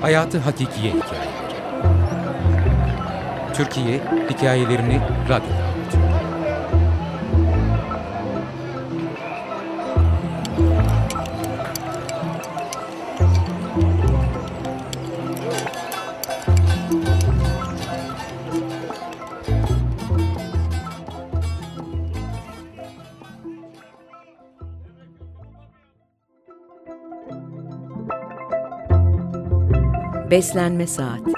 Hayatı Hakikiye Hikayeleri. Türkiye Hikayelerini Radyo'da Beslenme Saati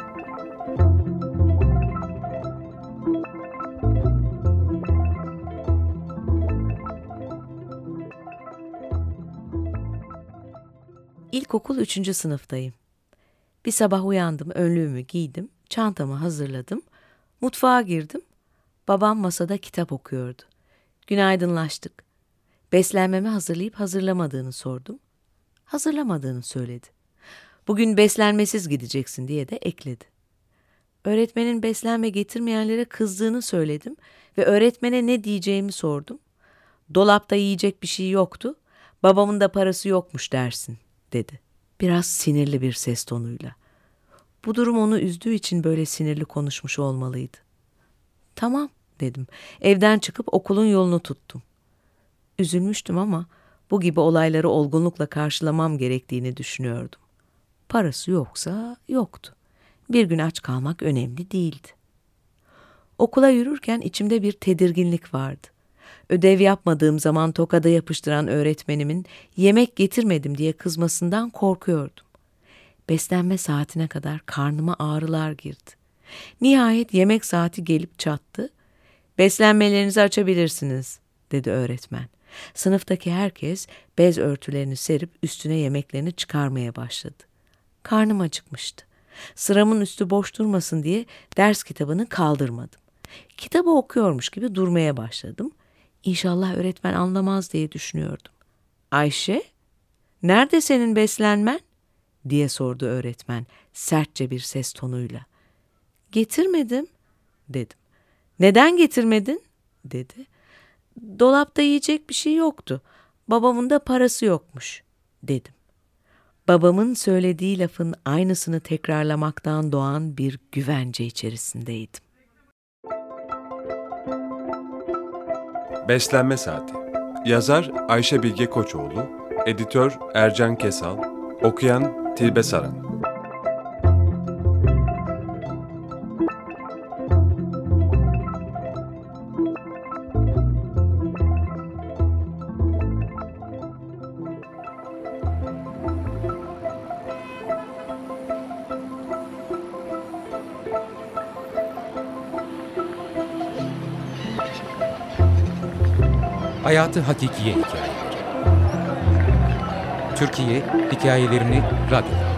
İlkokul üçüncü sınıftayım. Bir sabah uyandım, önlüğümü giydim, çantamı hazırladım, mutfağa girdim. Babam masada kitap okuyordu. Günaydınlaştık. Beslenmemi hazırlayıp hazırlamadığını sordum. Hazırlamadığını söyledi. Bugün beslenmesiz gideceksin diye de ekledi. Öğretmenin beslenme getirmeyenlere kızdığını söyledim ve öğretmene ne diyeceğimi sordum. Dolapta yiyecek bir şey yoktu, babamın da parası yokmuş dersin, dedi. Biraz sinirli bir ses tonuyla. Bu durum onu üzdüğü için böyle sinirli konuşmuş olmalıydı. Tamam, dedim. Evden çıkıp okulun yolunu tuttum. Üzülmüştüm ama bu gibi olayları olgunlukla karşılamam gerektiğini düşünüyordum. Parası yoksa yoktu. Bir gün aç kalmak önemli değildi. Okula yürürken içimde bir tedirginlik vardı. Ödev yapmadığım zaman tokada yapıştıran öğretmenimin yemek getirmedim diye kızmasından korkuyordum. Beslenme saatine kadar karnıma ağrılar girdi. Nihayet yemek saati gelip çattı. Beslenmelerinizi açabilirsiniz, dedi öğretmen. Sınıftaki herkes bez örtülerini serip üstüne yemeklerini çıkarmaya başladı. Karnım acıkmıştı. Sıramın üstü boş durmasın diye ders kitabını kaldırmadım. Kitabı okuyormuş gibi durmaya başladım. İnşallah öğretmen anlamaz diye düşünüyordum. Ayşe, nerede senin beslenmen? diye sordu öğretmen sertçe bir ses tonuyla. Getirmedim, dedim. Neden getirmedin? dedi. Dolapta yiyecek bir şey yoktu. Babamın da parası yokmuş, dedim. Babamın söylediği lafın aynısını tekrarlamaktan doğan bir güvence içerisindeydim. Beslenme Saati Yazar Ayşe Bilge Koçoğlu Editör Ercan Kesal Okuyan Tilbe Saran Hayatı Hakikiye Hikayeleri. Türkiye Hikayelerini Radyo'da